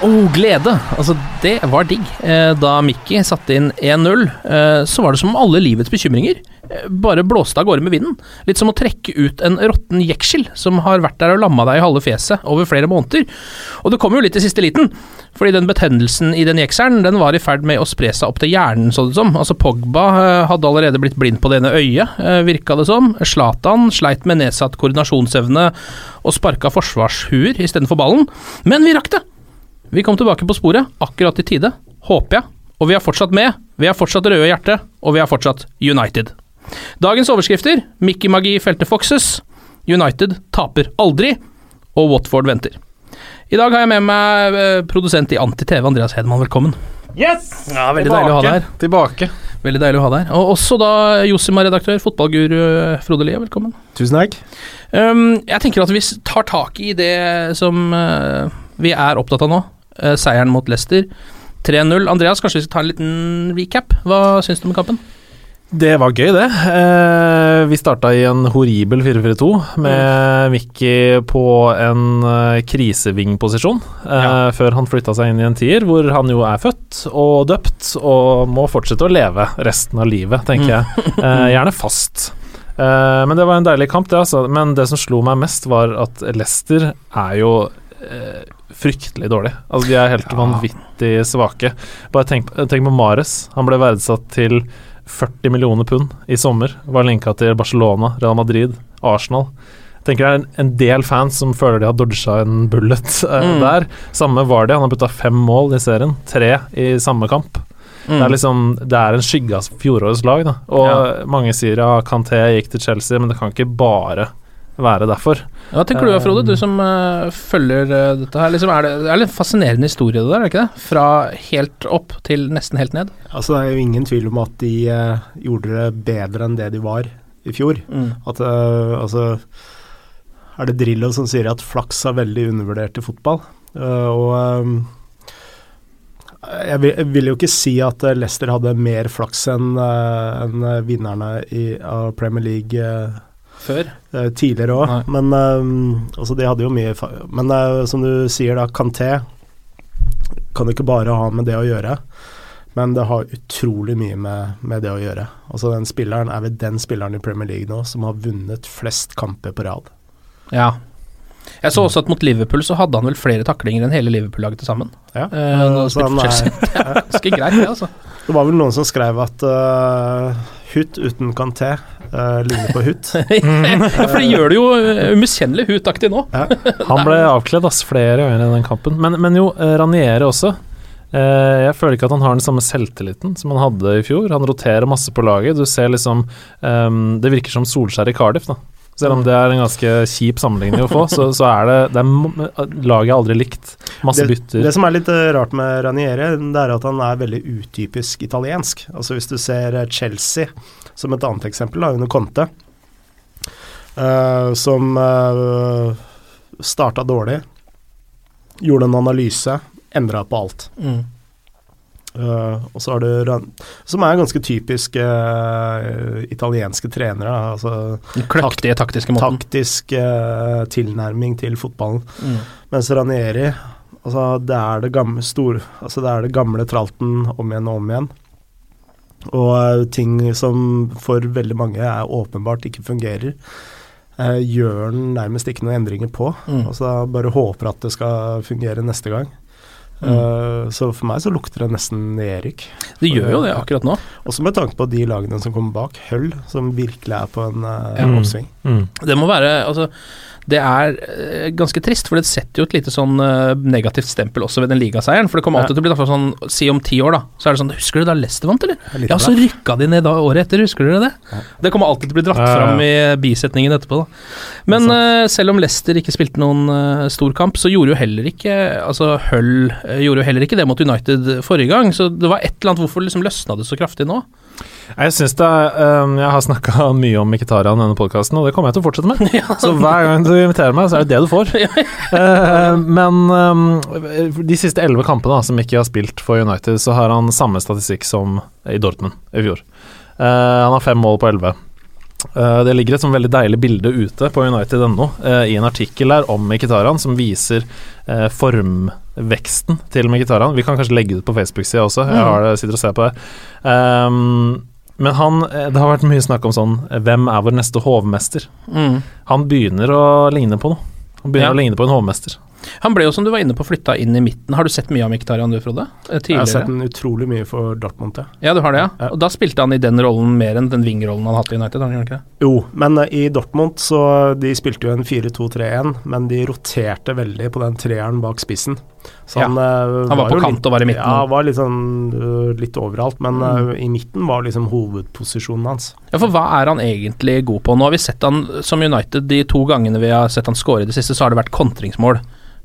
Oh, glede. Altså, det var digg. Eh, Da Mickey satte inn 1-0, eh, så var det som om alle livets bekymringer eh, bare blåste av gårde med vinden. Litt som å trekke ut en råtten jeksel som har vært der og lamma deg i halve fjeset over flere måneder. Og det kom jo litt i siste liten, fordi den betennelsen i den jekselen den var i ferd med å spre seg opp til hjernen, så det som. Altså Pogba hadde allerede blitt blind på det ene øyet, virka det som. Zlatan sleit med nedsatt koordinasjonsevne og sparka forsvarshuer istedenfor ballen. Men vi rakk det! Vi kom tilbake på sporet, akkurat i tide, håper jeg. Og vi er fortsatt med, vi er fortsatt røde i hjertet, og vi er fortsatt United. Dagens overskrifter Mickey Magi felte Foxes, United taper aldri, og Watford venter. I dag har jeg med meg eh, produsent i Anti-TV, Andreas Hedman, velkommen. Yes! Ja, Veldig deilig å ha deg her. Tilbake. Veldig deilig å ha deg her. Og også da Josima-redaktør, fotballguru eh, Frode Lie, velkommen. Tusen takk. Um, jeg tenker at vi tar tak i det som uh, vi er opptatt av nå. Eh, seieren mot Leicester. 3-0. Andreas, kanskje vi skal ta en liten recap? Hva syns du om kampen? Det var gøy, det. Eh, vi starta i en horribel 4-4-2 med Mickey på en eh, krisevingposisjon eh, Ja. før han flytta seg inn i en tier, hvor han jo er født og døpt og må fortsette å leve resten av livet, tenker jeg. Eh, gjerne fast. Eh, men det var en deilig kamp, det, altså. Men det som slo meg mest, var at Leicester er jo eh, fryktelig dårlig. Altså, de er helt vanvittig svake. Bare tenk, tenk på Mares. Han ble verdsatt til 40 millioner pund i sommer. Var linka til Barcelona, Real Madrid, Arsenal. Tenker det er en, en del fans som føler de har dodga en bullet eh, Mm. der. Samme var det. Han har putta fem mål i serien. Tre i samme kamp. Det Mm. er liksom Det er en skygge av fjorårets lag, da. Og Ja. mange sier ja, Canté gikk til Chelsea, men det kan ikke bare være derfor. Hva tenker du da, Frode, du som uh, følger uh, dette her. Liksom, er det, det er litt fascinerende historie, det der, er det ikke det? Fra helt opp til nesten helt ned. Altså, det er jo ingen tvil om at de uh, gjorde det bedre enn det de var i fjor. At eh, altså Er det Drillo som sier at flaks er veldig undervurdert i fotball? Eh, og um, jeg, vil, jeg vil jo ikke si at eh, Leicester hadde mer flaks enn eh, enn vinnerne i, av Premier League eh, Før. eh, tidligere òg, men eh, altså de hadde jo mye Men eh, som du sier, da, Kanté kan ikke bare ha med det å gjøre, men det har utrolig mye med, med det å gjøre. Altså Den spilleren er vel den spilleren i Premier League nå som har vunnet flest kamper på rad. Ja. Jeg så også at mot Liverpool så hadde han vel flere taklinger enn hele Liverpool-laget til sammen. Ja. uh, så han Det er ganske greit, det, altså. Det var vel noen som skrev at uh, Hutt uten Kanté uh, ligner på Hutt. ja, for det gjør det jo eh, umiskjennelig hutaktig nå. Han ble avkledd ass, flere ganger i den kampen. Men, men jo, Ranieri Raniere også. Uh, jeg føler ikke at han har den samme selvtilliten som han hadde i fjor. Han roterer masse på laget. Du ser liksom um, Det virker som Solskjær i Cardiff, da. Selv om det er en ganske kjip sammenligning å få, så, så er det, det er, Laget aldri likt. Masse det, bytter. det som er litt eh, rart med Raniere, det er at han er veldig utypisk italiensk. Altså Hvis du ser eh, Chelsea som et annet eksempel, da, under Conte, uh, som uh, starta dårlig. gjorde en analyse, endra på alt. Mm. Eh, og så har du Som er ganske typisk uh, italienske trenere. Altså kløktige taktiske måten. taktisk uh, tilnærming til fotballen. Mm. Mens Ranieri altså det, er det, gamle, stor, altså det er det gamle tralten om igjen og om igjen. Og eh, ting som for veldig mange er åpenbart ikke fungerer, gjør den nærmest ikke noen endringer på. Mm. Altså Bare håper at det skal fungere neste gang. Mm. Uh, så for meg så lukter det nesten nedrykk. Det gjør jo det akkurat nå. Også med tanke på de lagene som kommer bak. Hull, som virkelig er på en uh, mm. oppsving. Mm. Det må være Altså, det er uh, ganske trist, for det setter jo et lite sånn uh, negativt stempel også ved den ligaseieren. For det kommer alltid til å bli sånn Si om ti år, da, så er det sånn Husker du da Leicester vant, eller? Ja, så rykka de ned da året etter, husker dere det? Det kommer alltid til å bli dratt Ja, ja, ja. fram i bisetningen etterpå, da. Men selv om Leicester ikke spilte noen uh, stor kamp, så gjorde jo heller ikke Altså Hull gjorde jo heller ikke det mot United forrige gang, så det var et eller annet Hvorfor liksom løsna det så kraftig nå? Jeg synes det um, Jeg har snakka mye om Mkhitaryan i denne podkasten, og det kommer jeg til å fortsette med. Så hver gang du inviterer meg, så er det det du får. uh, men um, de siste elleve kampene da, som Mikki har spilt for United, så har han samme statistikk som i Dortmund i fjor. Uh, han har fem mål på elleve. Eh, det ligger et sånn veldig deilig bilde ute på United.no uh, i en artikkel her om Mkhitaryan som viser eh, formveksten til Mkhitaryan. Vi kan kanskje legge det ut på Facebook-sida også, jeg har det, sitter og ser på det. Um, men han, eh, det har vært mye snakk om sånn eh, Hvem er vår neste hovmester? Mm. Han begynner å ligne på noe. Han begynner Ja. å ligne på en hovmester. Han ble jo, som du var inne på, flytta inn i midten. Har du sett mye av Mkhitaryan du, Frode? Tidligere? Jeg har sett den utrolig mye for Dortmund. Ja. Ja, du har det, ja. Ja. Og da spilte han i den rollen mer enn den wingrollen han hadde i United, har han ikke det? Jo, men eh, i Dortmund så De spilte jo en 4-2-3-1, men de roterte veldig på den treeren bak spissen. Så han, ja. Han var på kant litt, og var i midten. Ja, var litt sånn litt overalt, men Mm. i midten var liksom hovedposisjonen hans. Ja, for hva er han egentlig god på? Nå har vi sett han som United de to gangene vi har sett han score i det siste, så har det vært kontringsmål.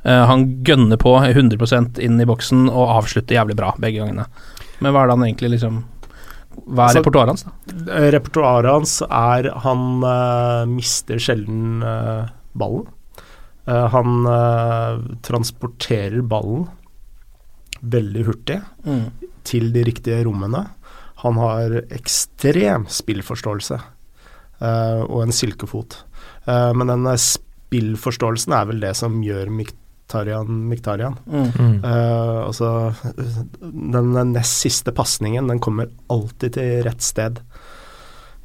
Eh, han gønner på 100% inn i boksen og avslutter jævlig bra begge gangene. Men hva er det han egentlig liksom Hva er Altså- repertoaret hans, da? Eh, Repertoaret hans er Han uh, mister sjelden uh, ballen. Uh, han transporterer ballen veldig hurtig til de riktige rommene. Han har ekstrem spillforståelse og en silkefot. Men den spillforståelsen er vel det som gjør Miktarian Miktarian. Mm. Uh, altså, den nest siste pasningen, den kommer alltid til rett sted.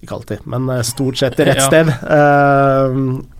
Ikke alltid, men eh, stort sett til rett Ja. sted. eh,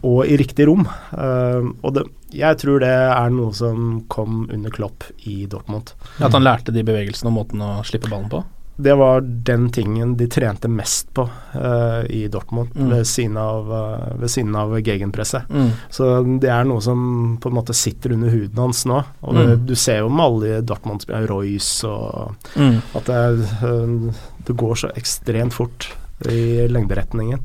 og i riktig rom. Uh, og det, jeg tror det er noe som kom under Klopp i Dortmund. At han lærte de bevegelsene og måten å slippe ballen på? Det var den tingen de trente mest på uh, i Dortmund, Mm. ved siden av, uh, ved siden av gegenpresset. Mm. Så det er noe som på en måte sitter under huden hans nå. Og det, Mm. du ser jo med alle Dortmund-spillere, Royce og Mm. At det, uh, det går så ekstremt fort i lengderetningen.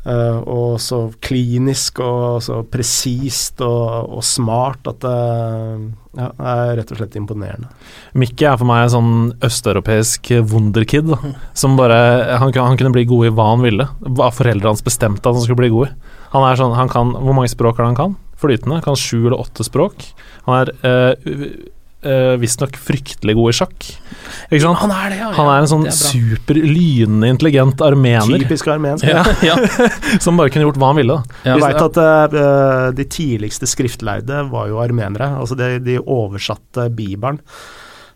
Eh, og så klinisk og så presist og, og smart at det ja, er rett og slett imponerende. Mikke er for meg en sånn østeuropeisk wunderkid. Da, som bare han, han kunne bli god i hva han ville. Hva foreldrene hans bestemte at han skulle bli god i. Han er sånn, han kan, Hvor mange språk er det han kan? Flytende. Kan sju eller åtte språk. Han er uh, uh, visstnok fryktelig god i sjakk. Ikke sant? Han er det, ja. Han er en sånn er super lynende intelligent armener Typisk armensk. Ja. ja. som bare kunne gjort hva han ville. Ja. Vi veit at uh, de tidligste skriftlærde var jo armenere. Altså de, de oversatte Bibelen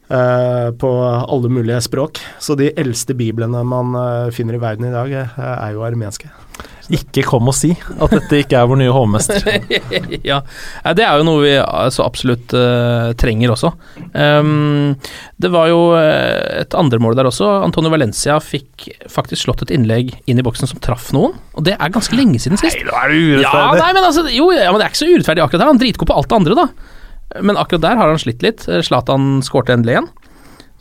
Uh, på alle mulige språk. Så de eldste biblene man uh, finner i verden i dag, er jo armenske. Ikke kom og si at dette ikke er vår nye hovmester. ja. ja, det er jo noe vi eh, så absolutt uh, trenger også. Um, det var jo eh, et andre mål der også. Antonio Valencia fikk faktisk slått et innlegg inn i boksen som traff noen, og det er ganske lenge siden sist. Nei, nå er det Ja, urettferdig! nei, men altså, jo, ja, men det er ikke så urettferdig akkurat der. Han er dritgod på alt det andre, da. Men akkurat der har han slitt litt. Zlatan skårte endelig igjen,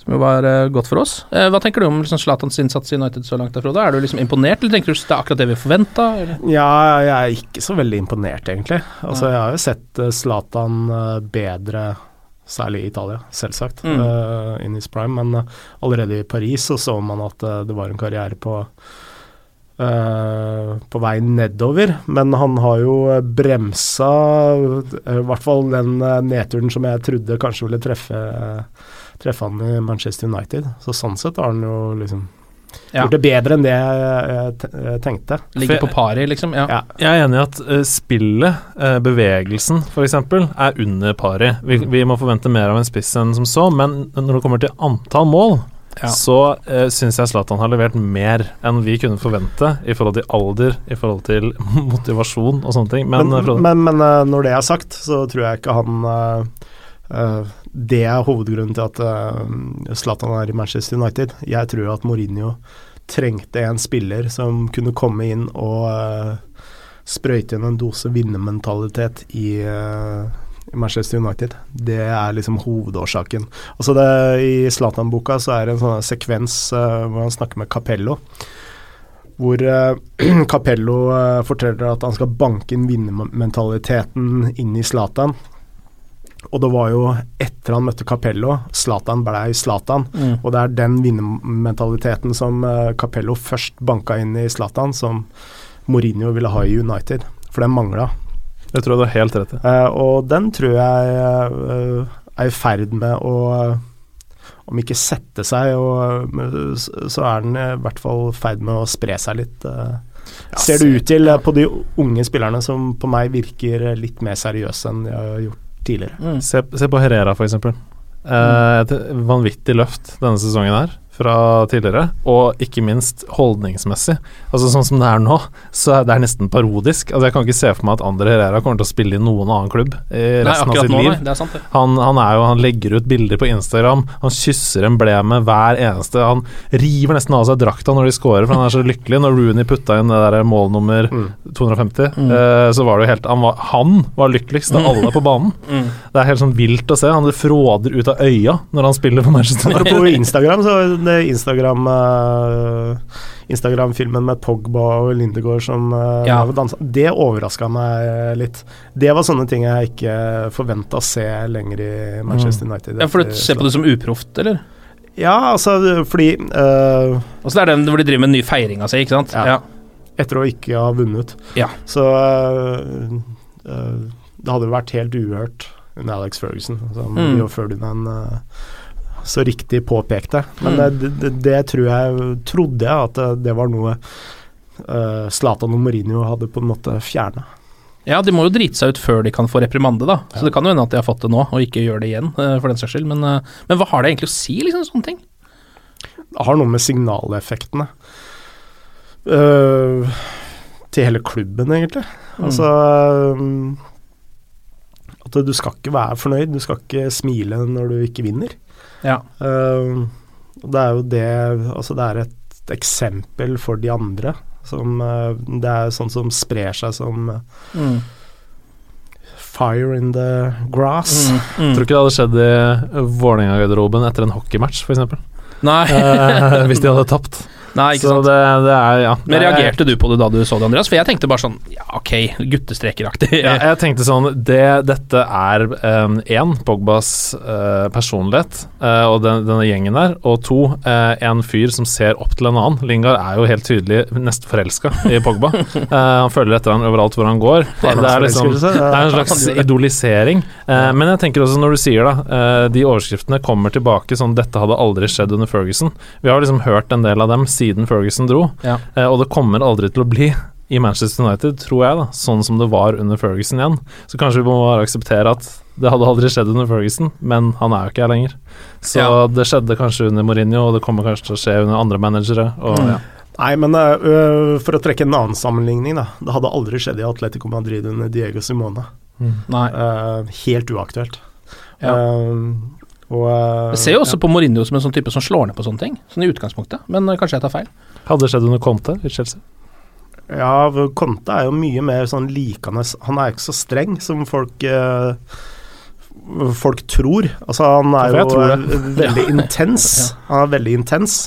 som jo var uh, godt for oss. Uh, hva tenker du om liksom, Zlatans innsats i United så langt, derfra? Frode? Er du liksom imponert, eller tenker du det er akkurat det vi forventa? Ja, jeg er ikke så veldig imponert, egentlig. Altså, jeg har jo sett uh, Zlatan bedre, særlig i Italia, selvsagt, Mm. in his prime. Men allerede i Paris så så man at det var en karriere på Uh, på vei nedover, men han har jo bremsa uh, i hvert fall den uh, nedturen som jeg trodde kanskje ville treffe, treffe han i Manchester United. Så sånn sett har han jo liksom Ja. gjort det bedre enn det jeg, jeg tenkte. Ligger på pari, liksom. Ja. Ja. Jeg er enig i at uh, spillet, uh, bevegelsen f.eks., er under pari. Vi, vi må forvente mer av en spiss enn som så, men når det kommer til antall mål, Ja. så uh, syns jeg Zlatan har levert mer enn vi kunne forvente i forhold til alder, i forhold til motivasjon og sånne ting. Men, Men, eh, men, men, uh, når det er sagt, så tror jeg ikke han uh, eh, Det er hovedgrunnen til at eh, Zlatan er i Manchester United. Jeg tror at Mourinho trengte en spiller som kunne komme inn og uh, sprøyte inn en dose vinnermentalitet i, uh, Manchester United. Det er liksom hovedårsaken. Altså det, I Zlatan-boka så er det en sånn sekvens uh, hvor han snakker med Capello hvor Capello forteller at han skal banke inn vinnermentaliteten inn i Zlatan. Og det var jo etter han møtte Capello, Zlatan blei Zlatan. Mm. Og det er den vinnermentaliteten som eh, Capello først banka inn i Zlatan, som Mourinho ville ha i United. For den mangla. det tror jeg du har helt rett i. Eh, og den tror jeg eh, er i ferd med å Om ikke sette seg, og, så er den i hvert fall i ferd med å spre seg litt. eh, ser det ut til eh, på de unge spillerne som på meg virker litt mer seriøse enn de har gjort tidligere. Mm. Se, se på Herrera, eksempel. Eh, et vanvittig løft denne sesongen her fra tidligere, og ikke minst holdningsmessig. Altså Sånn som det er nå, så er det nesten parodisk. Altså Jeg kan ikke se for meg at Andre Herrera kommer til å spille i noen annen klubb i Nei, resten av sitt nå, liv. nei. Det er sant, det. Han, han, er jo, han legger ut bilder på Instagram, han kysser emblemet hver eneste Han river nesten av seg drakta når de scorer, for han er så lykkelig. Når Rooney putta inn det der mål nummer 250, Mm. eh, så var det jo helt han var, han var lykkeligst av alle på banen. Mm. Det er helt sånn vilt å se. Han fråder ut av øya når han spiller på Manchester United. På Instagram, så Instagram eh, Instagram-filmen med Pogba og Lindegård som uh, Ja. dansa, det overraska meg litt. Det var sånne ting jeg ikke forventa å se lenger i Manchester United. Ja, for du ser på det som uproft, eller? Ja, altså fordi uh, Altså Det er den hvor de driver med en ny feiring av seg, ikke sant? Ja. Etter å ikke ha vunnet. Ja. Så uh, uh, det hadde vært helt uhørt under Alex Ferguson, som Mm. før den, eh, så riktig påpekte. Men Mm. det, det, det tror jeg trodde jeg at det, var noe Zlatan Zlatan og Mourinho hadde på en måte fjerna. Ja, de må jo drite seg ut før de kan få reprimande, da. Så det kan jo hende at de har fått det nå, og ikke gjør det igjen, uh, for den saks skyld. Men, uh, men hva har det egentlig å si, liksom, sånne ting? Det har noe med signaleffektene eh, til hele klubben, egentlig. Mm. Altså um, At du skal ikke være fornøyd, du skal ikke smile når du ikke vinner. Ja. Uh, det er jo det Altså, det er et eksempel for de andre. Som, uh, det er sånn som sprer seg som uh, Mm. fire in the grass. Mm. Mm. Tror ikke det hadde skjedd i Vålerenga-garderoben etter en hockeymatch, f.eks. Nei. Eh, hvis de hadde tapt. Nei, ikke Så sant. det, det er ja. Men reagerte du på det da du så det, Andreas? For jeg tenkte bare sånn Ja, ok, guttestrekeraktig. Ja, jeg tenkte sånn det, Dette er én, Pogbas uh, personlighet uh, og den, denne gjengen der, og to, uh, en fyr som ser opp til en annen. Lingard er jo helt tydelig nesten forelska i Pogba. Han følger etter han overalt hvor han går. Det er, liksom, det er en slags idolisering. Men jeg tenker også, når du sier da, eh, de overskriftene kommer tilbake sånn 'Dette hadde aldri skjedd under Ferguson'. Vi har liksom hørt en del av dem siden Ferguson dro, Ja. eh, og det kommer aldri til å bli i Manchester United, tror jeg, da, sånn som det var under Ferguson igjen. Så kanskje vi må bare akseptere at det hadde aldri skjedd under Ferguson, men han er jo ikke her lenger. Så Ja. det skjedde kanskje under Mourinho, og det kommer kanskje til å skje under andre managere. Og, Mm. ja. Nei, men uh, for å trekke en annen sammenligning, da. Det hadde aldri skjedd i Atletico Madrid under Diego Simone. Nei. Uh, helt uaktuelt. Ja. Uh, og, uh, Jeg ser jo også på Mourinho som en sånn type som slår ned på sånne ting, sånn i utgangspunktet, men eh, kanskje jeg tar feil. Hadde det skjedd under Conte i Chelsea? Ja, Conte er jo mye mer sånn likende Han er ikke så streng som folk eh, folk tror. Altså, han er jo eh, veldig intens. Han er veldig intens.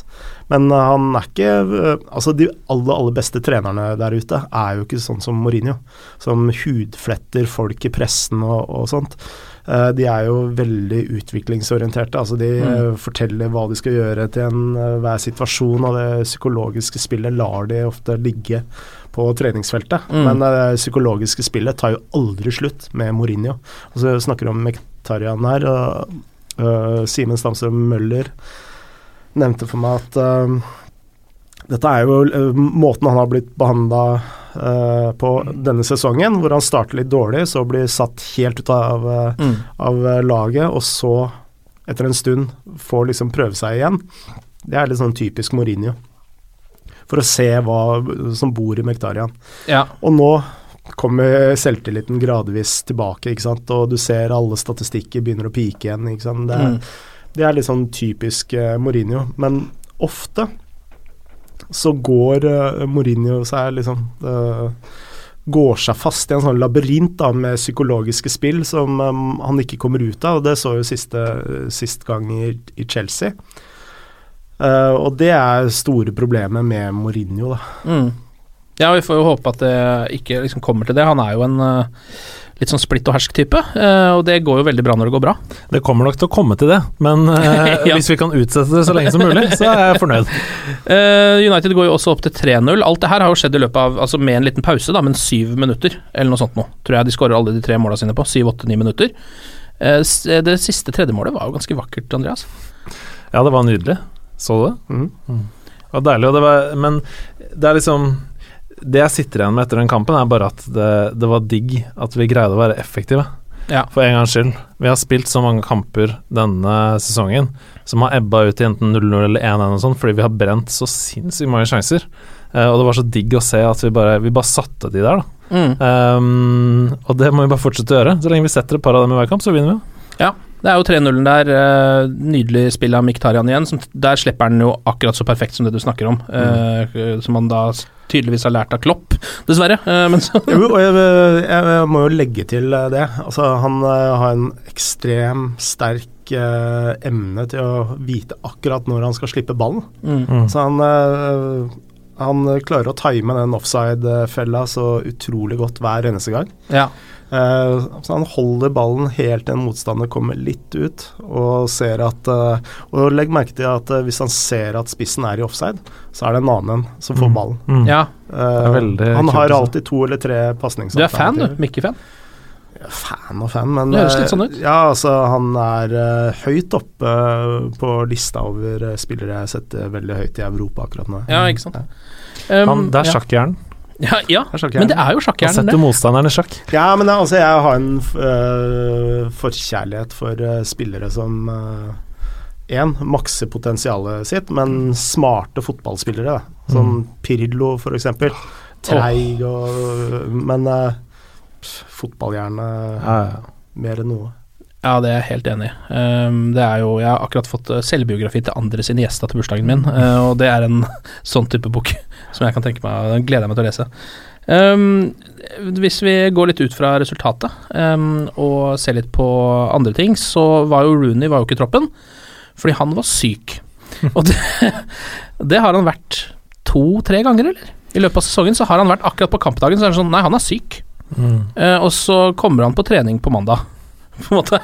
Men eh, han er ikke eh, Altså, de aller, aller beste trenerne der ute er jo ikke sånn som Mourinho, som hudfletter folk i pressen og, og sånt. Eh, De er jo veldig utviklingsorienterte. altså De mm. forteller hva de skal gjøre til enhver situasjon, og det psykologiske spillet lar de ofte ligge på treningsfeltet. Mm. Men det psykologiske spillet tar jo aldri slutt med Mourinho. Og så snakker vi om Mektarian her. og uh, Simen Stamstrøm Møller nevnte for meg at uh, dette er jo uh, måten han har blitt behandla på denne sesongen, hvor han starter litt dårlig, så blir satt helt ut av, øh, Mm. av øh, laget, og så, etter en stund, får liksom prøve seg igjen. Det er litt sånn typisk Mourinho. For å se hva som bor i Mektarian. Ja. Og nå kommer selvtilliten gradvis tilbake, ikke sant. Og du ser alle statistikker begynner å pike igjen, ikke sant. Det, er- Mm. det er litt sånn typisk uh, Mourinho. Men ofte så går uh, Mourinho seg liksom uh, Går seg fast i en sånn labyrint da, med psykologiske spill som um, han ikke kommer ut av. og Det så jo siste, sist gang i, i Chelsea. Uh, og det er store problemet med Mourinho, da. Mm. Ja, vi får jo håpe at det ikke liksom kommer til det. Han er jo en litt sånn splitt og hersk-type, eh, og det går jo veldig bra når det går bra. Det kommer nok til å komme til det, men eh, Ja. hvis vi kan utsette det så lenge som mulig, så er jeg fornøyd. Eh, United går jo også opp til 3-0. Alt det her har jo skjedd i løpet av Altså med en liten pause, da, men syv minutter, eller noe sånt nå. Tror jeg de skårer alle de tre måla sine på. Syv, åtte, ni minutter. Eh, det siste tredjemålet var jo ganske vakkert, Andreas. Ja, det var nydelig. Så du det? Mm. Det var deilig, og det var Men det er liksom Det jeg sitter igjen med etter den kampen, er bare at det, det var digg at vi greide å være effektive. Ja. For en gangs skyld. Vi har spilt så mange kamper denne sesongen som har ebba ut i enten 0-0 eller 1-1 og sånn, fordi vi har brent så sinnssykt mange sjanser. Uh, og det var så digg å se at vi bare, vi bare satte de der, da. Mm. Um, og det må vi bare fortsette å gjøre. Så lenge vi setter et par av dem i hver kamp, så vinner vi. Ja, det er jo 3-0-en der. eh, nydelig spill av Miktarian igjen. Som, der slipper han jo akkurat så perfekt som det du snakker om. eh, som han da tydeligvis har lært av Klopp, dessverre. eh, men så Jo, og jeg, jeg, jeg må jo legge til det. Altså, han har en ekstrem sterk emne til å vite akkurat når han skal slippe ballen. mm. Så han, han klarer å time den offside-fella så utrolig godt hver eneste gang. Ja. Eh, så han holder ballen helt til en motstander kommer litt ut, og ser at eh, Og legg merke til at eh, hvis han ser at spissen er i offside, så er det en annen som får ballen. Mm. ja. Eh, er veldig han har alltid to eller tre Du er fan, du? Mikke-fan? Fan og fan, men Det litt sånn ut. Ja, altså, han er uh, høyt oppe uh, på lista over uh, spillere jeg setter veldig høyt i Europa akkurat nå. Ja, ikke sant. Um, Han, det er ja. Ja, ja. Det men det er jo Han sjakkhjernen, setter motstanderen i sjakk. Ja, men altså, jeg har en uh, forkjærlighet for uh, spillere som Én, makser potensialet sitt, men smarte fotballspillere. Da. Som Mm. Pirlo, for eksempel. Treig og Men uh, fotballhjerne Ja, ja. mer enn noe. Ja, det er jeg helt enig i. Um, det er jo, jeg har akkurat fått eh, selvbiografi til andre sine gjester til bursdagen min, uh, og det er en sånn type bok som jeg kan tenke meg Den gleder jeg meg til å lese. Um, hvis vi går litt ut fra resultatet um, og ser litt på andre ting, så var jo Rooney var jo ikke i troppen, fordi han var syk. Og det, det har han vært to-tre ganger, eller? I løpet av sesongen så har han vært akkurat på kampdagen, så er det sånn Nei, han er syk. Mm. Uh, og så kommer han på trening på mandag. På en måte.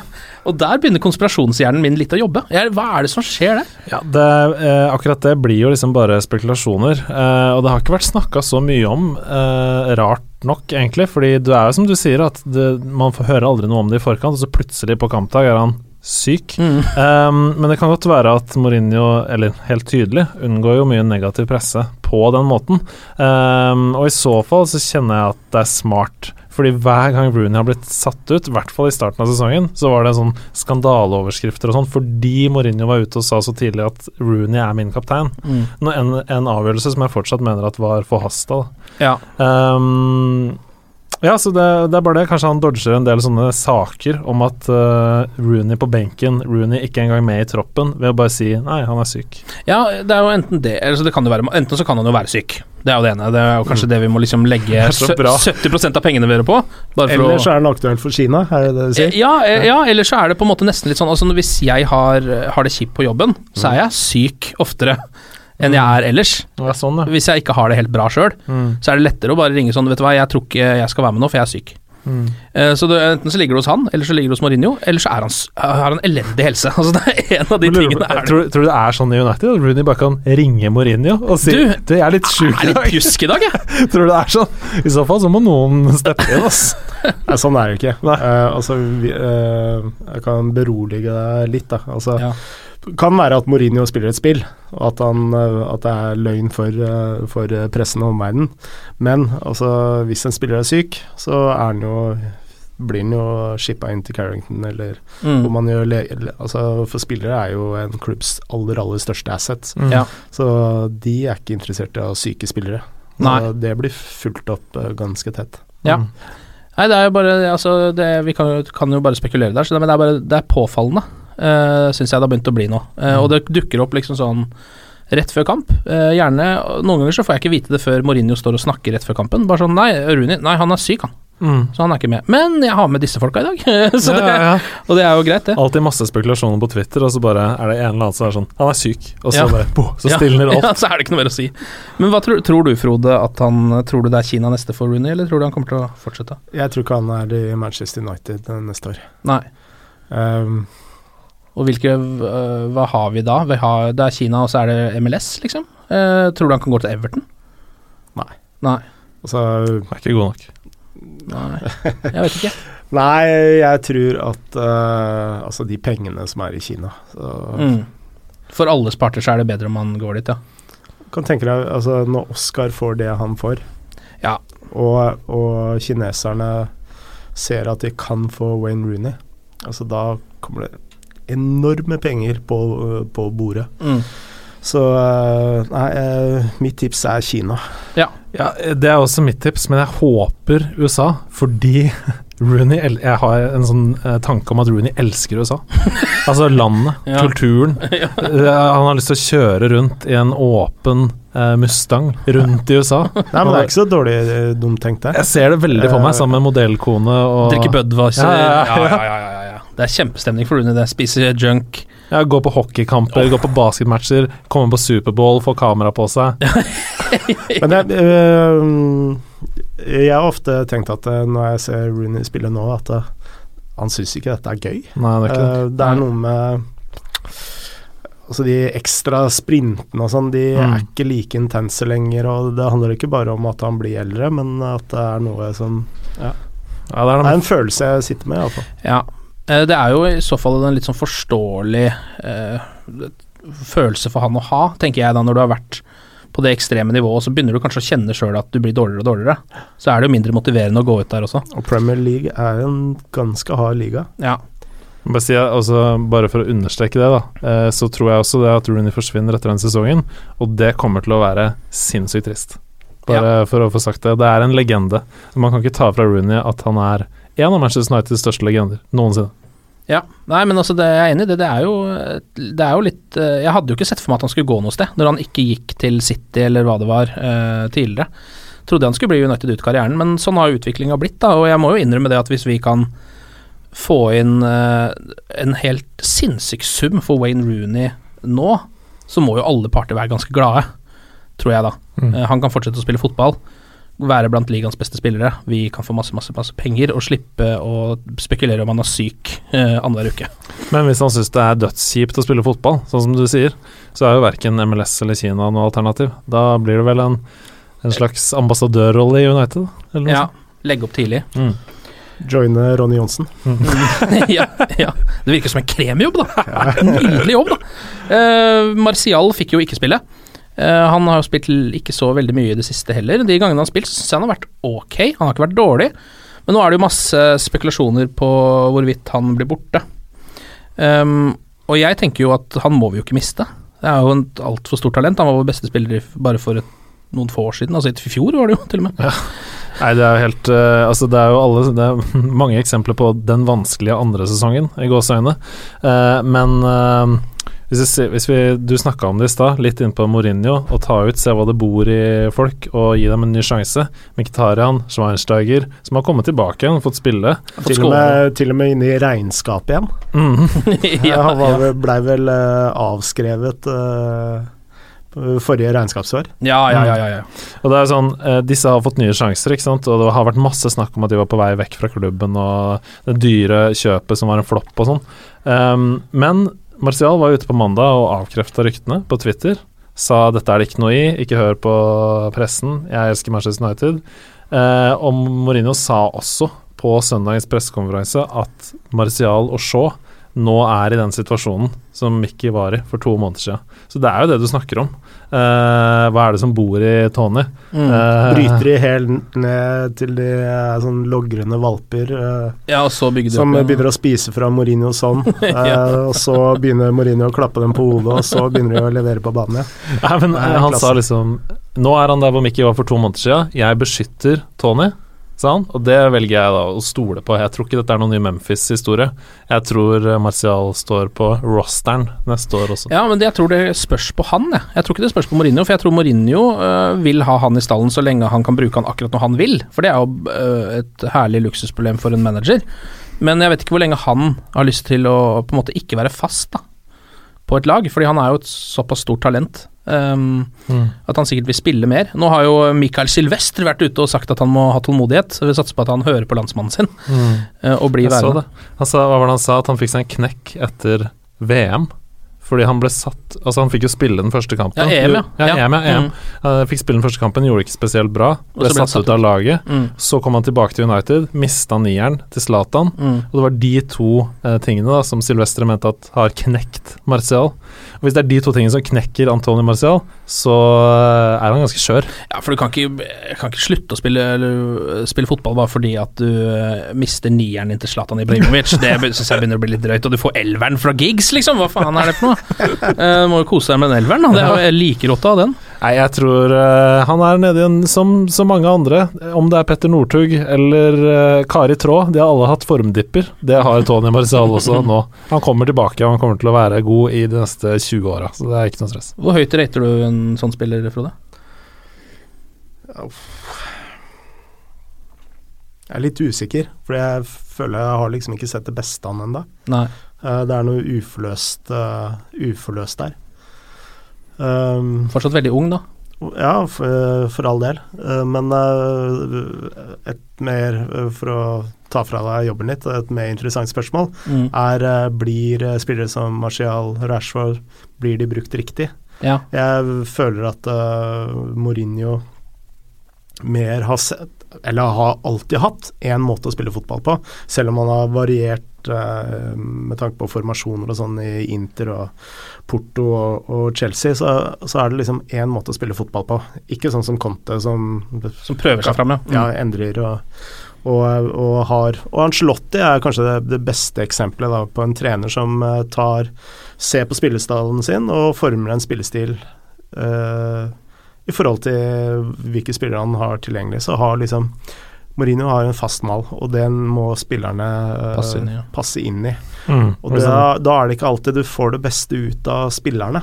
Og der begynner konspirasjonshjernen min litt å jobbe. Jeg, hva er det som skjer der? Ja, det, eh, akkurat det blir jo liksom bare spekulasjoner. Eh, og det har ikke vært snakka så mye om, eh, rart nok egentlig. Fordi det er jo som du sier, at det, man får høre aldri noe om det i forkant, og så plutselig på kampdag er han syk. Um, men det kan godt være at Mourinho, eller helt tydelig, unngår jo mye negativ presse på den måten. Um, og i så fall så kjenner jeg at det er smart. Fordi hver gang Rooney har blitt satt ut, i hvert fall i starten av sesongen, så var det sånn skandaleoverskrifter og sånn, fordi Mourinho var ute og sa så tidlig at Rooney er min kaptein. Mm. En, en avgjørelse som jeg fortsatt mener at var forhasta. Ja. Um, ja, så det, det er bare det. Kanskje han dodger en del sånne saker om at uh, Rooney på benken, Rooney ikke engang med i troppen, ved å bare si nei, han er syk. ja, det er jo enten det, eller så det kan jo være Enten så kan han jo være syk. Det er jo det ene. Det er jo kanskje det vi må liksom legge er så sø- bra. 70% av pengene våre på. Bare for Eller så er den aktuell for Kina, er det det du sier? Ja, eh, ja, eller så er det på en måte nesten litt sånn altså Hvis jeg har, har det kjipt på jobben, så er jeg syk oftere enn jeg er ellers. Ja, sånn, ja. Hvis jeg ikke har det helt bra sjøl, Mm. så er det lettere å bare ringe sånn Vet du hva, jeg tror ikke jeg skal være med nå, for jeg er syk. Mm. Eh, Så det, enten så ligger det hos han, eller så ligger det hos Mourinho, eller så er han, har han elendig helse. Altså Det er en av de lurer tingene. Er tror, tror du det er sånn i United? At Rooney bare kan ringe Mourinho og si Du, Du, jeg er litt sjuk er i litt dag. pjusk i dag, jeg. Tror du det er sånn? I så fall så må noen steppe inn, ass. Nei, sånn er det ikke. Nei. Eh, altså, vi, uh, jeg kan berolige deg litt, da. Altså, Ja. Kan være at Mourinho spiller et spill, og at, han, eh, at det er løgn for, eh, for eh, pressen og omverdenen. Men altså, hvis en spiller er syk, så er han jo blir han jo shippa inn til Carrington, eller hvor Mm. man gjør Altså, for spillere er jo en klubbs aller, aller største asset. Mm. Ja. Så de er ikke interessert i å ha syke spillere. Nei. Det blir fulgt opp ganske tett. Ja. Mm. Nei, det er jo bare altså, det, Vi kan kan jo bare spekulere der, så det, men det er bare Det er påfallende, uh, syns jeg det har begynt å bli nå. Eh, Og det dukker opp liksom sånn rett før kamp. Uh, gjerne Noen ganger så får jeg ikke vite det før Mourinho står og snakker rett før kampen. Bare sånn Nei, Rooney Nei, han er syk, han. Mm. Så han er ikke med. Men jeg har med disse folka i dag. så Ja, det, ja, ja. Og det er jo greit, det. Alltid masse spekulasjoner på Twitter, og så bare er det en eller annen som er sånn Han er syk, og så Ja. bare boh, Så Ja, stilner alt. Ja, så er det ikke noe mer å si. Men hva tror, tror du, Frode, at han Tror du det er Kina neste for Rooney, eller tror du han kommer til å fortsette? Jeg tror ikke han er i Manchester United eh, neste år. Nei. Um, Og hvilke øh, Hva har vi da? Vi har, det er Kina, og så er det MLS, liksom. Eh, tror du han kan gå til Everton? Nei. Nei. altså, Er ikke god nok. Nei. Jeg vet ikke. nei, jeg tror at uh, Altså, de pengene som er i Kina så, Mm. For alles parter så er det bedre om han går dit, ja. Kan tenke deg altså, Når Oscar får det han får, Ja. og, og kineserne ser at de kan få Wayne Rooney, altså da kommer det enorme penger på, på bordet. Mm. Så eh, nei, eh, mitt tips er Kina. Ja, Det er også mitt tips, men jeg håper USA, fordi Rooney el Jeg har en sånn eh, tanke om at Rooney elsker USA. altså landet, Ja. kulturen. Ja. han har lyst til å kjøre rundt i en åpen eh, Mustang rundt i USA. Nei, men det er ikke så dårlig dumt tenkt, det. Jeg ser det veldig for meg sammen med modellkone og Drikke Budweiser. Ja, ja, Ja, ja. ja, ja, ja, ja. Det er kjempestemning for Rooney. Det Spise junk. Ja, gå på hockeykamper, gå på basketmatcher, komme på Superbowl, få kamera på seg. Men jeg, øh, jeg har ofte tenkt at øh, når jeg ser Rooney spille nå, at øh, han syns ikke dette er gøy. Nei, det er ikke det. Eh, det er noe med Altså de ekstra sprintene og sånn, de Mm. er ikke like intense lenger. Og det handler ikke bare om at han blir eldre, men at det er noe som Ja, det er Det er en følelse jeg sitter med, iallfall. Ja. Eh, Det er jo i så fall en litt sånn forståelig eh, følelse for han å ha, tenker jeg da, når du har vært på det ekstreme nivået, så begynner du kanskje å kjenne sjøl at du blir dårligere og dårligere. Så er det jo mindre motiverende å gå ut der også. Og Premier League er en ganske hard liga. Ja. Bare, si, altså, bare for å understreke det, da, eh, så tror jeg også det at Rooney forsvinner etter den sesongen, og det kommer til å være sinnssykt trist. Bare for å få sagt det. Det er en legende. Man kan ikke ta fra Rooney at han er en av Manchester Uniteds største legender noensinne. Ja, nei, men altså, det, jeg er enig i det. Det er, jo, det er jo litt eh, Jeg hadde jo ikke sett for meg at han skulle gå noe sted, når han ikke gikk til City eller hva det var eh, tidligere. Trodde han skulle bli United ut karrieren, men sånn har utviklinga blitt, da. Og jeg må jo innrømme det at hvis vi kan få inn eh, en helt sinnssyk sum for Wayne Rooney nå, så må jo alle parter være ganske glade, tror jeg da. Mm. Eh, han kan fortsette å spille fotball, være blant ligaens beste spillere. Vi kan få masse, masse, masse penger og slippe å spekulere om han er syk eh, annenhver uke. Men hvis han syns det er dødskjipt å spille fotball, sånn som du sier, så er jo verken MLS eller Kina noe alternativ. Da blir det vel en, en slags ambassadørrolle i United? Eller noe Ja, legge opp tidlig. Mm. Joine Ronny Johnsen. ja, ja. Det virker som en kremjobb, da. Nydelig jobb, da. Uh, Martial fikk jo ikke spille. Eh, han har jo spilt ikke så veldig mye i det siste heller. De gangene han har spilt, syns jeg han har vært ok. Han har ikke vært dårlig. Men nå er det jo masse spekulasjoner på hvorvidt han blir borte. Um, og jeg tenker jo at han må vi jo ikke miste. Det er jo et altfor stort talent. Han var vår beste spiller bare for et, noen få år siden. Altså i fjor var det jo, til og med. Nei, det er jo helt uh, Altså, det er jo alle Det er mange eksempler på den vanskelige andre sesongen, i gåseøyne. Uh, men eh, Hvis, vi, hvis vi, du snakka om det i stad, litt inn på Mourinho. Å ta ut, se hva det bor i folk, og gi dem en ny sjanse. Miktarian, Schweinsteiger, som har kommet tilbake igjen, fått spille. Fått Til og, med, til og med inne i regnskapet igjen. Mm. ja, Han blei vel uh, avskrevet uh, forrige regnskapsår. ja, ja, ja, ja, ja. Og det er sånn, eh, Disse har fått nye sjanser, ikke sant? og det har vært masse snakk om at de var på vei vekk fra klubben, og det dyre kjøpet som var en flopp og sånn. Um, men Martial var ute på mandag og avkrefta ryktene på Twitter. Sa dette er det ikke noe i, ikke hør på pressen, jeg elsker Manchester United. Eh, og Mourinho sa også på søndagens pressekonferanse at Martial og Shaw nå er i den situasjonen som Mickey var i for to måneder siden. Så det er jo det du snakker om. Uh, hva er det som bor i Tony? Mm. Uh, Bryter de helt ned til de er sånn logrende valper uh, ja, og så de som opp ja. begynner å spise fra Mourinho sånn. ja. og så begynner Mourinho å klappe dem på hodet, og så begynner de å levere på banen igjen. Han sa liksom Nå er han der hvor Mickey var for to måneder siden. Jeg beskytter Tony, sa han. Og det velger jeg da å stole på. Jeg tror ikke dette er noen ny Memphis-historie. Jeg tror eh, Martial står på rosteren neste år også. Ja, men det, jeg tror det spørs på han, jeg. Jeg tror ikke det spørs på Mourinho, for jeg tror Mourinho øh, vil ha han i stallen så lenge han kan bruke han akkurat når han vil. For det er jo øh, et herlig luksusproblem for en manager. Men jeg vet ikke hvor lenge han har lyst til å på en måte ikke være fast da, på et lag, fordi han er jo et såpass stort talent. Um, Mm. At han sikkert vil spille mer. Nå har jo Michael Silvester vært ute og sagt at han må ha tålmodighet. Så vi satser på at han hører på landsmannen sin øh, og blir værende. Han sa, hva var det han sa? At han fikk seg en knekk etter VM. Fordi han ble satt Altså, han fikk jo spille den første kampen. Ja, EM, ja. ja. EM, ja, EM. Mm. Han fikk spille den første kampen, gjorde det ikke spesielt bra. Ble ble satt, satt ut av laget. Mm. Så kom han tilbake til United, mista nieren til Zlatan. Mm. Og det var de to uh, tingene da som Silvestre mente at har knekt Martial. Og Hvis det er de to tingene som knekker Antony Martial, så eh, er han ganske skjør. Ja, for du kan ikke, kan ikke slutte å spille, eller, spille fotball bare fordi at du uh, mister nieren din til Zlatan Ibrahimovic. Det syns jeg begynner å bli litt drøyt. Og du får elveren fra Giggs, liksom! Hva faen er det for noe? Eh, Du må jo kose deg med den elveren, da. Det er jo jeg like rått av den. Nei, jeg tror uh, han er nede i en som så mange andre. Om det er Petter Northug eller uh, Kari Traa, de har alle hatt formdipper. Det har Tony Marcial også nå. Han kommer tilbake, og han kommer til å være god i de neste 20 åra, så det er ikke noe stress. Hvor høyt rater du en sånn spiller, Frode? Jeg er litt usikker, for jeg føler jeg har liksom ikke sett det beste av han ennå. Nei. det er noe uforløst, eh, uforløst der. Um, Fortsatt veldig ung, da. Ja, for, for all del. Eh, Men eh, et mer, eh, for å ta fra deg jobben litt, et mer interessant spørsmål Mm. er eh, blir eh, spillere som Martial, Rashford, blir de brukt riktig? Ja. Jeg føler at uh, Mourinho mer har sett Eller har alltid hatt én måte å spille fotball på, selv om man har variert eh, med tanke på formasjoner og sånn i Inter og Porto og, og Chelsea, så, så er det liksom én måte å spille fotball på. Ikke sånn som Conte, som Som prøver seg fram, ja. Mm. ja, endrer og, og, og har Og Ancelotti er kanskje det, det beste eksempelet da, på en trener som eh, tar ser på spillestallen sin og former en spillestil eh, i forhold til hvilke spillere han har tilgjengelig. Så har liksom Mourinho har en fast mal, og den må spillerne eh, Passe inn i, ja. passe inn i. Mm. Og da, da er det ikke alltid du får det beste ut av spillerne.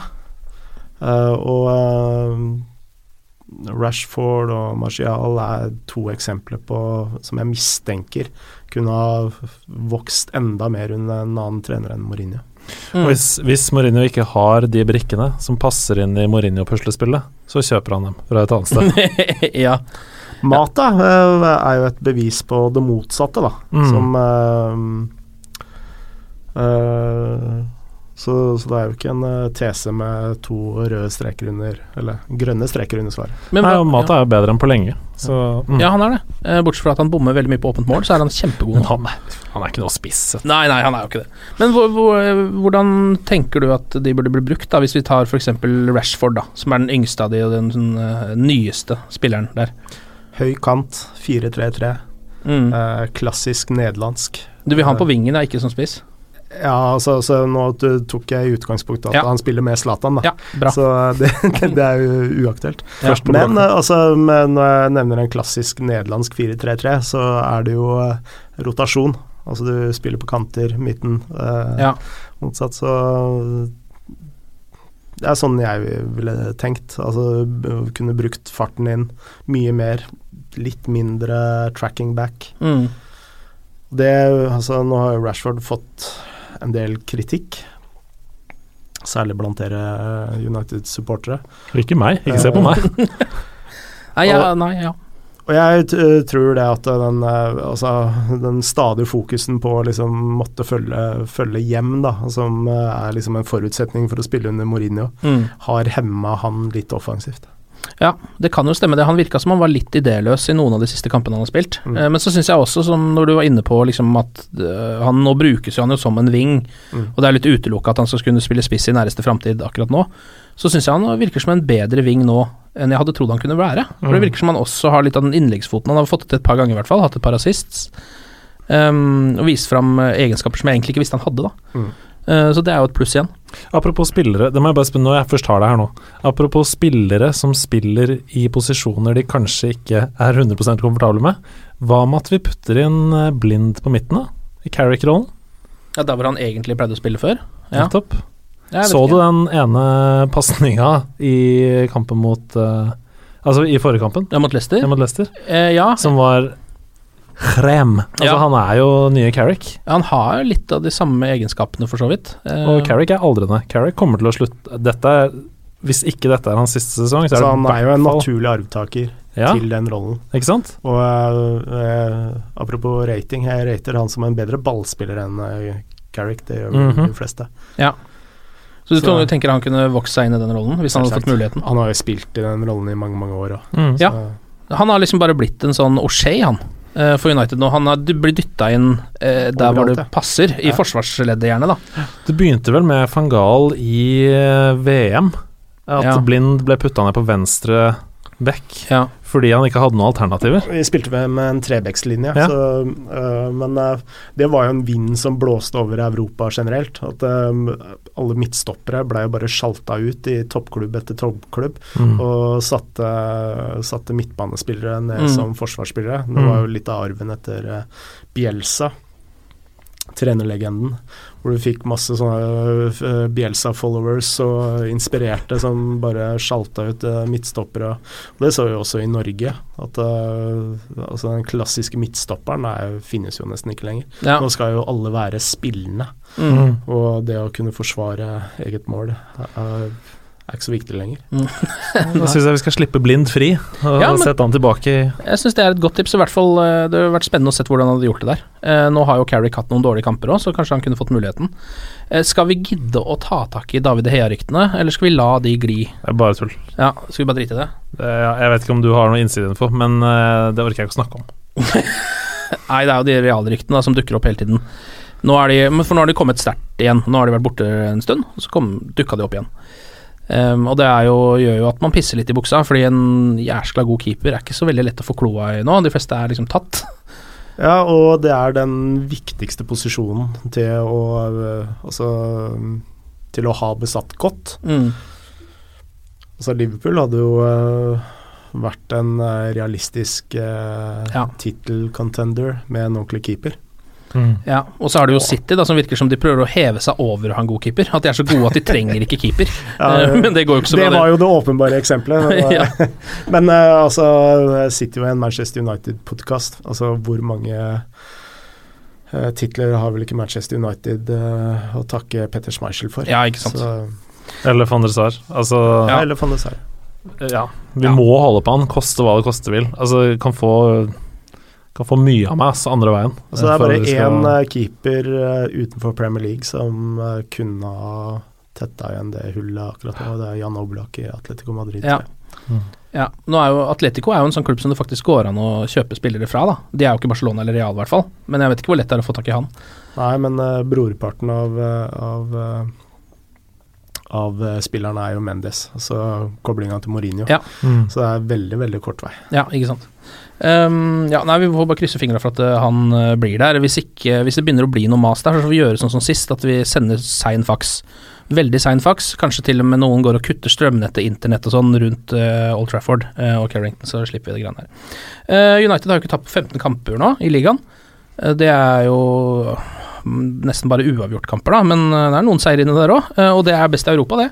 Uh, og uh, Rashford og Martial er to eksempler på som jeg mistenker kunne ha vokst enda mer under en annen trener enn Mourinho. Mm. Hvis, hvis Mourinho ikke har de brikkene som passer inn i Mourinho-puslespillet, så kjøper han dem fra et annet sted. ja. Mata eh, er jo et bevis på det motsatte, da. Mm. Som uh, eh, så, så det er jo ikke en eh, tese med to røde streker under Eller grønne streker under svaret. Men Nei, Mata er jo bedre enn på lenge, så mm. ja. ja, han er det. Eh, Bortsett fra at han bommer veldig mye på åpent mål, så er han kjempegod. Men han, er- han er ikke noe spiss. Nei, nei, han er jo ikke det. Men hvor, hvor, hvordan tenker du at de burde bli brukt, da, hvis vi tar f.eks. Rashford, da, som er den yngste av de og den sånn, eh, nyeste spilleren der? Høy kant, 4-3-3. Mm. Eh, klassisk nederlandsk. Du vil ha han på vingen, da, ikke som spiss? Ja, altså, altså, nå tok jeg i utgangspunktet at Ja. han spiller med Zlatan, da. Ja, bra. Så det, det er jo uaktuelt. Ja. Men eh, altså, men når jeg nevner en klassisk nederlandsk 4-3-3, så er det jo eh, rotasjon. Altså du spiller på kanter, midten, eh, motsatt. Så Det er sånn jeg ville tenkt. Altså kunne brukt farten din mye mer. Litt mindre tracking back. Mm. Det, altså, nå har jo Rashford fått en del kritikk. Særlig blant dere eh, United-supportere. Ikke meg, ikke se på meg. Nei, ja, nei, ja. Og jeg t tror det at den, eh, altså, den stadige fokusen på å liksom måtte følge, følge hjem, da, som eh, er liksom en forutsetning for å spille under Mourinho, Mm. har hemma han litt offensivt. Ja, det kan jo stemme det. Han virka som han var litt idéløs i noen av de siste kampene han har spilt. Mm. Eh, men så syns jeg også, som når du var inne på liksom at eh, han nå brukes jo han jo som en wing, Mm. og det er litt utelukka at han skal kunne spille spiss i næreste framtid akkurat nå, så syns jeg han virker som en bedre wing nå enn jeg hadde trodd han kunne være. For det Mm. virker som han også har litt av den innleggsfoten. Han har fått det til et par ganger i hvert fall, hatt et par assists. Um, og vist fram eh, egenskaper som jeg egentlig ikke visste han hadde, da. Mm. Eh, så det er jo et pluss igjen. Apropos spillere, det må jeg bare spørre når jeg først har det her nå. Apropos spillere som spiller i posisjoner de kanskje ikke er 100% komfortable med. Hva med at vi putter inn eh, Blind på midten, da? I Carrick-rollen? Ja, Der hvor han egentlig pleide å spille før. Ja. Nettopp. Så du den ene pasninga i kampen mot uh, Altså i forrige kampen, Ja, mot Leicester? Ja, mot Leicester, Eh, ja, som var krem. Altså, Ja. han er jo nye Carrick, han har jo litt av de samme egenskapene, for så vidt. Eh, og Carrick er aldrende. Carrick kommer til å slutte Dette er Hvis ikke dette er hans siste sesong, så er Så det han er jo en naturlig arvtaker ja, til den rollen. Ikke sant? Og uh, eh, apropos rating, jeg rater han som en bedre ballspiller enn uh, Carrick. Det gjør mm -hmm. de fleste. så du så- tenker han kunne vokst seg inn i den rollen, hvis han hadde fått muligheten? Han har jo spilt i den rollen i mange, mange år. Mm. Ja. Han har liksom bare blitt en sånn O'Shay, han. Eh, For United nå. Han har blitt dytta inn eh, der hvor det passer, i Ja. forsvarsleddet gjerne, da. Det begynte vel med van Gaal i eh, VM. At Ja. Blind ble putta ned på venstre back Ja. Fordi han ikke hadde noen alternativer. Vi spilte med, med en trebekslinje, Ja. så, øh, men uh, det var jo en vind som blåste over Europa generelt. At uh, alle midtstoppere ble jo bare sjalta ut i toppklubb etter toppklubb, Mm. og satte, satte midtbanespillere ned Mm. som forsvarsspillere. Det Mm. var jo litt av arven etter Bielsa, trenerlegenden, hvor du fikk masse sånne øh, Bielsa-followers og inspirerte som bare sjalta ut øh, midtstoppere. Og det så vi også i Norge, at øh, altså den klassiske midtstopperen er, finnes jo nesten ikke lenger. Ja. Nå skal jo alle være spillende, Mm. og det å kunne forsvare eget mål er, er ikke så viktig lenger. Da syns jeg vi skal slippe Blind fri og Ja, men- sette han tilbake i Jeg syns det er et godt tips. I hvert fall eh, Det har vært spennende å se hvordan han hadde gjort det der. Eh, Nå har jo Carrick hatt noen dårlige kamper òg, så kanskje han kunne fått muligheten. Eh, Skal vi gidde å ta tak i David Hea-ryktene, eller skal vi la de gli? Det er bare tull. Ja, Skal vi bare drite i det? Det, jeg vet ikke om du har noe innsideinfo, men eh, det orker jeg ikke å snakke om. Nei, det er jo de realryktene da, som dukker opp hele tiden. Nå er de, for nå har de kommet sterkt igjen. Nå har de vært borte en stund, og så kom, dukka de opp igjen. Ehm, og det er jo, gjør jo at man pisser litt i buksa, fordi en jæskla god keeper er ikke så veldig lett å få kloa i nå. De fleste er liksom tatt. Ja, og det er den viktigste posisjonen til å øh, Altså til å ha besatt godt. Mm. Altså Liverpool hadde jo øh, vært en øh, realistisk uh, Ja. tittel-contender med en ordentlig keeper. Ja, og så har du jo City, da, som virker som de prøver å heve seg over å ha en god keeper. At de er så gode at de trenger ikke keeper. Ja, Eh, men det går jo ikke så bra. det var jo det åpenbare eksempelet. Det Ja. Men uh, altså, City sitter jo en Manchester United-podkast. Altså, hvor mange uh, titler har vel ikke Manchester United uh, å takke Petter Schmeichel for? Ja, ikke sant. Så, Eller van der Sar. Altså, ja. Eller van der Sar. ja. Vi Ja. må holde på han, koste hva det koste vil. Altså, kan få kan få mye av meg, ass, andre veien. Altså, det er bare én skal- eh, keeper eh, utenfor Premier League som eh, kunne ha tetta igjen det hullet akkurat nå. Det er Jan Oblak i Atletico Madrid. Ja. tror. Ja, nå er jo Atletico er jo en sånn klubb som det faktisk går an å kjøpe spillere fra. da De er jo ikke Barcelona eller Real, i hvert fall. Men jeg vet ikke hvor lett det er å få tak i han. Nei, men uh, brorparten av, av, eh, av eh, spillerne er jo Mendes, altså koblinga til Mourinho. Ja. Mm. Så det er veldig, veldig kort vei. Ja, ikke sant. Um, ja, nei, Vi får bare krysse fingra for at uh, han uh, blir der. Hvis, ikke, hvis det begynner å bli noe mas der, så får vi gjøre sånn som sist, at vi sender sein faks. Veldig sein faks. Kanskje til og med noen går og kutter strømnettet, internett og sånn rundt uh, Old Trafford og Carrington, så slipper vi det greiene her. Eh, United har jo ikke tapt på 15 kamper nå i ligaen. Det er jo nesten bare uavgjort-kamper, da, men eh, det er noen seire inne der òg, og det er best i Europa, det.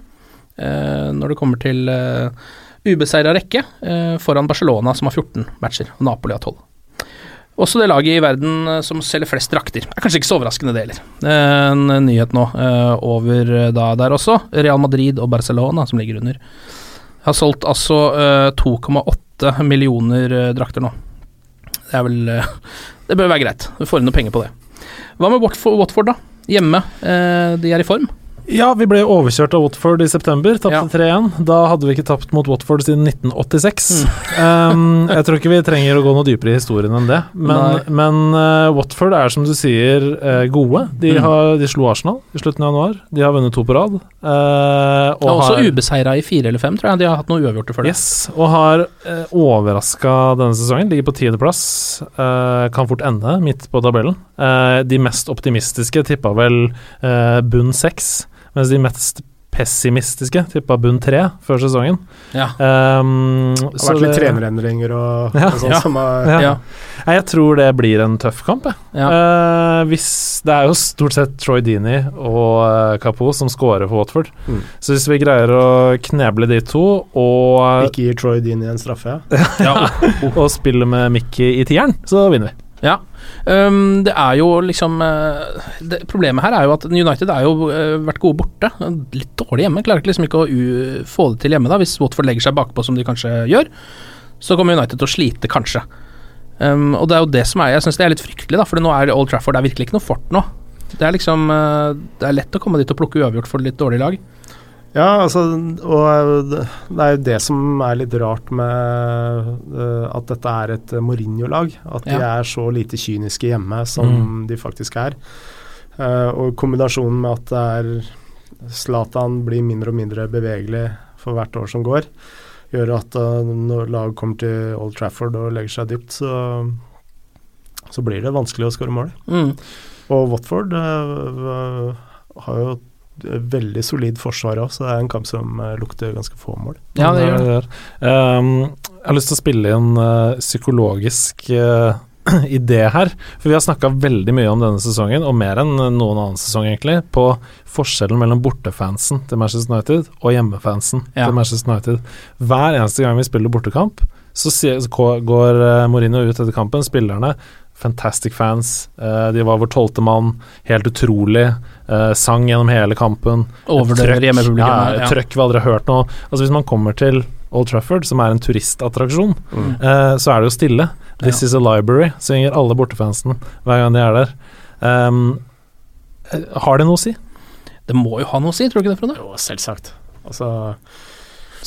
eh, når det kommer til ubeseira rekke, eh, foran Barcelona, som har 14 matcher, og Napoli har 12. Også det laget i verden eh, som selger flest drakter. Er kanskje ikke så overraskende, det heller. Eh, En nyhet nå eh, over eh, da der også. Real Madrid og Barcelona, som ligger under, har solgt altså eh, 2,8 millioner eh, drakter nå. Det er vel eh, Det bør være greit. Du får inn noe penger på det. Hva med Watford, da? Hjemme. Eh, de er i form. Ja, vi ble overkjørt av Watford i september, tapte Ja. 3-1. Da hadde vi ikke tapt mot Watford siden 1986. Mm. um, jeg tror ikke vi trenger å gå noe dypere i historien enn det, men, men uh, Watford er som du sier uh, gode. De, Mm. har, de slo Arsenal i slutten av januar. De har vunnet to på rad. Uh, Og også har- ubeseira i fire eller fem, tror jeg. De har hatt noe uavgjorte før det. Yes, og har uh, overraska denne sesongen. Ligger på tiendeplass. Uh, kan fort ende midt på tabellen. De mest optimistiske tippa vel bunn seks, mens de mest pessimistiske tippa bunn tre før sesongen. Ja. Um, Det har så vært litt det- trenerendringer og, Ja. og sånn Ja. som har Ja. Ja. Nei, Jeg tror det blir en tøff kamp, jeg. Ja. Eh, hvis, det er jo stort sett Troy Dini og uh, som scorer for Watford. Mm. Så hvis vi greier å kneble de to og ikke gir Troy Dini en straffe. Ja. Ja. og spiller med Mickey i tieren, så vinner vi. Ja. Um, det er jo liksom eh, det, Problemet her er jo at United har jo eh, vært gode borte. Litt dårlig hjemme. Klarer ikke liksom ikke å få det til hjemme, da hvis Watford legger seg bakpå, som de kanskje gjør. Så kommer United til å slite, kanskje. Um, og det er jo det som er Jeg syns det er litt fryktelig, da, for nå er Old Trafford Det er virkelig ikke noe fort nå. Det er liksom eh, Det er lett å komme dit og plukke uavgjort for litt dårlig lag. Ja, altså, og det det er jo det som er litt rart med uh, at dette er et eh, Mourinho-lag. At de er så lite kyniske hjemme som de faktisk er. Uh, og kombinasjonen med at det er Zlatan blir mindre og mindre bevegelig for hvert år som går, gjør at uh, når lag kommer til Old Trafford og legger seg dypt, så, så blir det vanskelig å skåre mål. Mm. Og Watford eh, har jo veldig solid forsvar òg, så det er en kamp som eh, lukter ganske få mål. Ja, det gjør det. Um, jeg har lyst til å spille inn uh, psykologisk uh, idé her. For vi har snakka veldig mye om denne sesongen, og mer enn noen annen sesong, egentlig, på forskjellen mellom bortefansen til Manchester United og hjemmefansen Ja. til Manchester United. Hver eneste gang vi spiller bortekamp, så, går Mourinho ut etter kampen, spillerne Fantastic fans. de var vår tolvte mann. Helt utrolig. Eh, sang gjennom hele kampen. Overdøver Trøkk. hjemmepublikum. Ja, Ja. trøkk vi aldri har hørt noe. Altså Hvis man kommer til Old Trafford, som er en turistattraksjon, Mm. uh, så er det jo stille. This Ja. is a library, synger alle bortefansen hver gang de er der. Um, har det noe å si? Det må jo ha noe å si, tror du ikke det, Frode? Jo, selvsagt. Altså,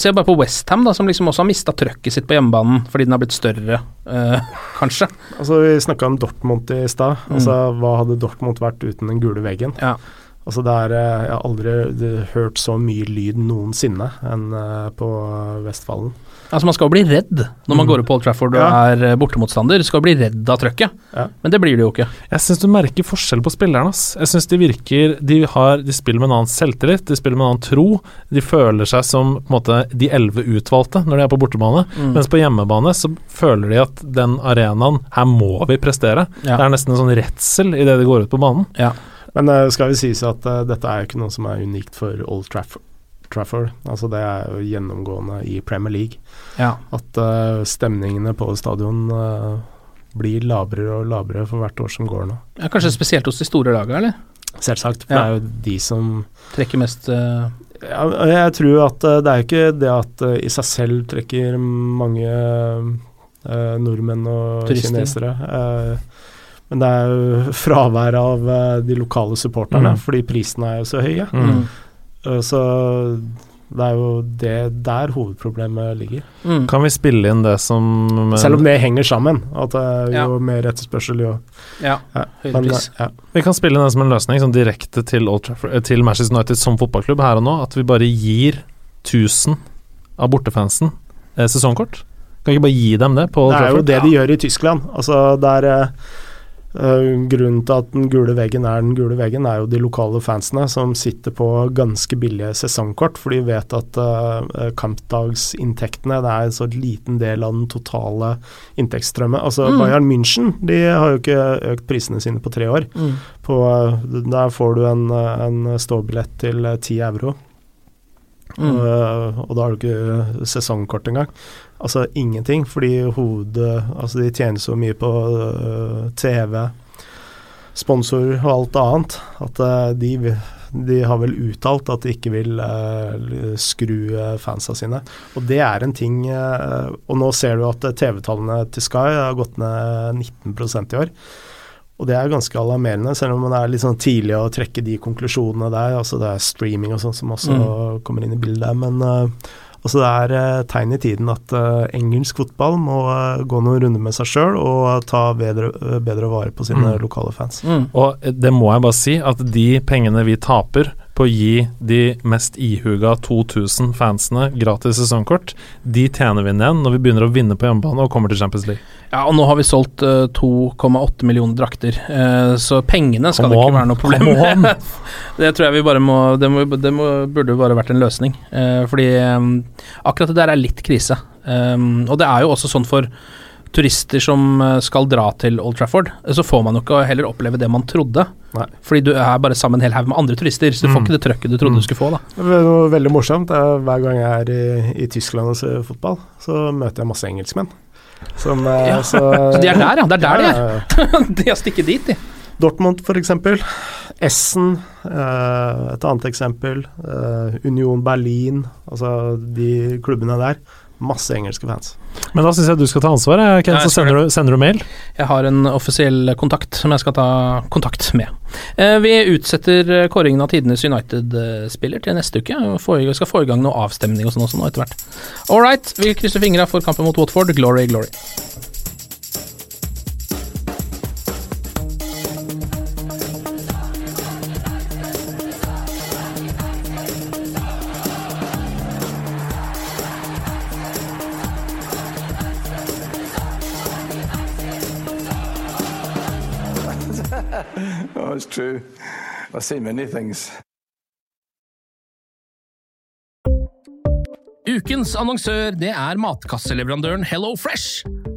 Se bare på Westham, som liksom også har mista trøkket sitt på hjemmebanen fordi den har blitt større, eh, kanskje. altså vi snakka om Dortmund i stad. Mm. Altså, hva hadde Dortmund vært uten den gule veggen? Ja. Altså, det er, eh, jeg har aldri hørt så mye lyd noensinne enn eh, på Vestfallen. Altså Man skal jo bli redd når man Mm. går opp på Old Trafford og Ja. er eh, bortemotstander. Skal bli redd av trøkket, Ja. men det blir det jo ikke. Jeg syns du merker forskjell på spillerne. Ass. Jeg synes De virker de, har, de spiller med en annen selvtillit, de spiller med en annen tro. De føler seg som på en måte de elleve utvalgte når de er på bortebane. Mm. Mens på hjemmebane så føler de at den arenaen, her må vi prestere. Ja. Det er nesten en sånn redsel idet de går ut på banen. Ja. Men uh, skal vi sies at uh, dette er jo ikke noe som er unikt for Old Trafford. Trafford. Altså, det er jo gjennomgående i Premier League. Ja. At uh, stemningene på stadion uh, blir lavere og lavere for hvert år som går nå. Ja, kanskje spesielt hos de store lagene, eller? Selvsagt. For Ja. det er jo de som Trekker mest uh... ja, Jeg tror at det er ikke det at i seg selv trekker mange nordmenn og Turister. kinesere. men det er jo fravær av de lokale supporterne, Mm. fordi prisene er jo så høye. Mm. Eh, så det er jo det der hovedproblemet ligger. mm. Kan vi spille inn det som Selv om det henger sammen. At det er jo Ja. mer etterspørsel, jo Ja. ja. Men, ja. Vi kan spille inn det som en løsning sånn direkte til, Old Trafford, eh, til Manchester United som fotballklubb her og nå. At vi bare gir 1000 av bortefansen eh, sesongkort. Kan vi ikke bare gi dem det på Det er jo det de gjør i Tyskland. Altså, det er eh, Grunnen til at den gule veggen er den gule veggen, er jo de lokale fansene som sitter på ganske billige sesongkort, for de vet at uh, kampdagsinntektene det er en så liten del av den totale inntektsstrømmen. Altså Mm. Bayern München de har jo ikke økt prisene sine på tre år. Mm. På, eh, der får du en, eh, en ståbillett til ti 10 euro. Uh, og da har du ikke sesongkort engang. Altså ingenting, fordi hodet Altså de tjener så mye på uh, TV, sponsor og alt annet, at uh, de, de har vel uttalt at de ikke vil uh, skru øh, fansa sine. Og det er en ting øh, Og nå ser du at TV-tallene til Sky har gått ned 19% i år. Og det er ganske alarmerende, selv om det er litt sånn tidlig å trekke de konklusjonene der. Altså det er streaming og sånn som også kommer inn i bildet. Men uh, altså det er uh, tegn i tiden at uh, engelsk fotball må gå noen runder med seg sjøl og ta bedre, bedre vare på sine lokale fans. Og det må jeg bare si, at de pengene vi taper på å gi de mest ihuga 2000 fansene gratis sesongkort, de tjener vi igjen når vi begynner å vinne på hjemmebane og kommer til Champions League. Ja, og nå har vi solgt uh, 2,8 millioner drakter, uh, så pengene skal Come det ikke on, være noe problem med. det tror jeg vi bare må Det, må, det må, burde bare vært en løsning, uh, fordi um, akkurat det der er litt krise. Um, og det er jo også sånn for turister som eh, skal dra til Old Trafford, eh, så får man jo ikke heller oppleve det man trodde. Nei. Fordi du er bare sammen en hel haug med andre turister, så du får ikke det trøkket du trodde du skulle få. da Det er noe veldig morsomt. Er Hver gang jeg er i, i Tyskland og ser fotball, så møter jeg masse engelskmenn. Som, eh, Ja, så, Så de er der, ja. Det er der de er. Ja, ja, ja. de har stikket dit, de. Dortmund f.eks. Essen, eh, et annet eksempel. eh, Union Berlin, altså de klubbene der. Masse engelske fans. Men da syns jeg du skal ta ansvar, eh, Ken, så sender du, sender du mail. Jeg har en offisiell kontakt som jeg skal ta kontakt med. Eh, vi utsetter eh, kåringen av tidenes United-spiller til neste uke. Vi skal få i gang noe avstemning og sånn også nå etter hvert. All right, vi krysser fingra for kampen mot Watford. Glory, glory. I've seen many things. Ukens annonsør det er matkasseleverandøren Hello Fresh.